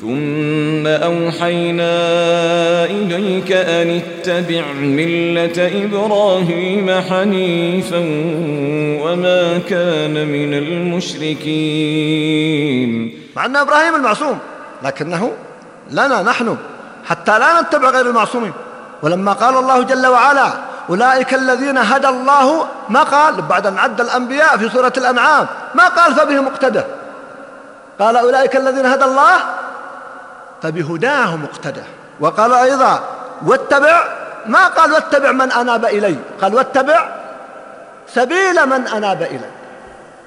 ثم أوحينا إليك أن اتبع ملة إبراهيم حنيفا وما كان من المشركين. مع أن إبراهيم المعصوم لكنه لنا نحن حتى لا نتبع غير المعصومين. ولما قال الله جل وعلا أولئك الذين هدى الله ما قال؟ بعد أن عد الأنبياء في سورة الأنعام ما قال فبهم مقتدى قال أولئك الذين هدى الله فبهداه مقتدى. وقال أيضا واتبع ما قال واتبع من أناب إلي. قال واتبع سبيل من أناب إلي.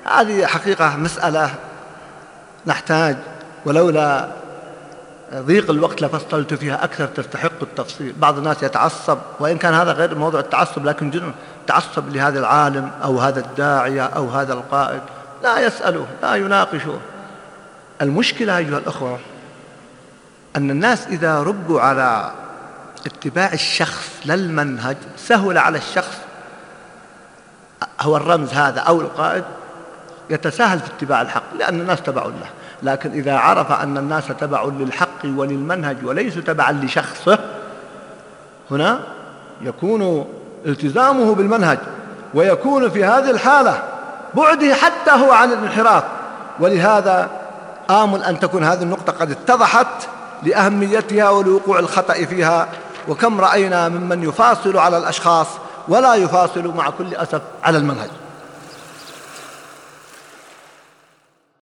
هذه حقيقة مسألة نحتاج ولولا ضيق الوقت لفصلت فيها أكثر تستحق التفصيل. بعض الناس يتعصب وإن كان هذا غير موضوع التعصب لكن تعصب لهذا العالم أو هذا الداعية أو هذا القائد. لا يسأله لا يناقشه المشكلة أيها الأخوة أن الناس إذا ربوا على اتباع الشخص للمنهج سهل على الشخص. هو الرمز هذا أو القائد؟ يتساهل في اتباع الحق لأن الناس تبع له. لكن إذا عرف أن الناس تبع للحق وللمنهج وليسوا تبعا لشخصه هنا يكون التزامه بالمنهج ويكون في هذه الحالة بعده حتى هو عن الانحراف. ولهذا آمل أن تكون هذه النقطة قد اتضحت. لأهميتها ولوقوع الخطأ فيها وكم رأينا ممن يفاصل على الأشخاص ولا يفاصل مع كل أسف على المنهج.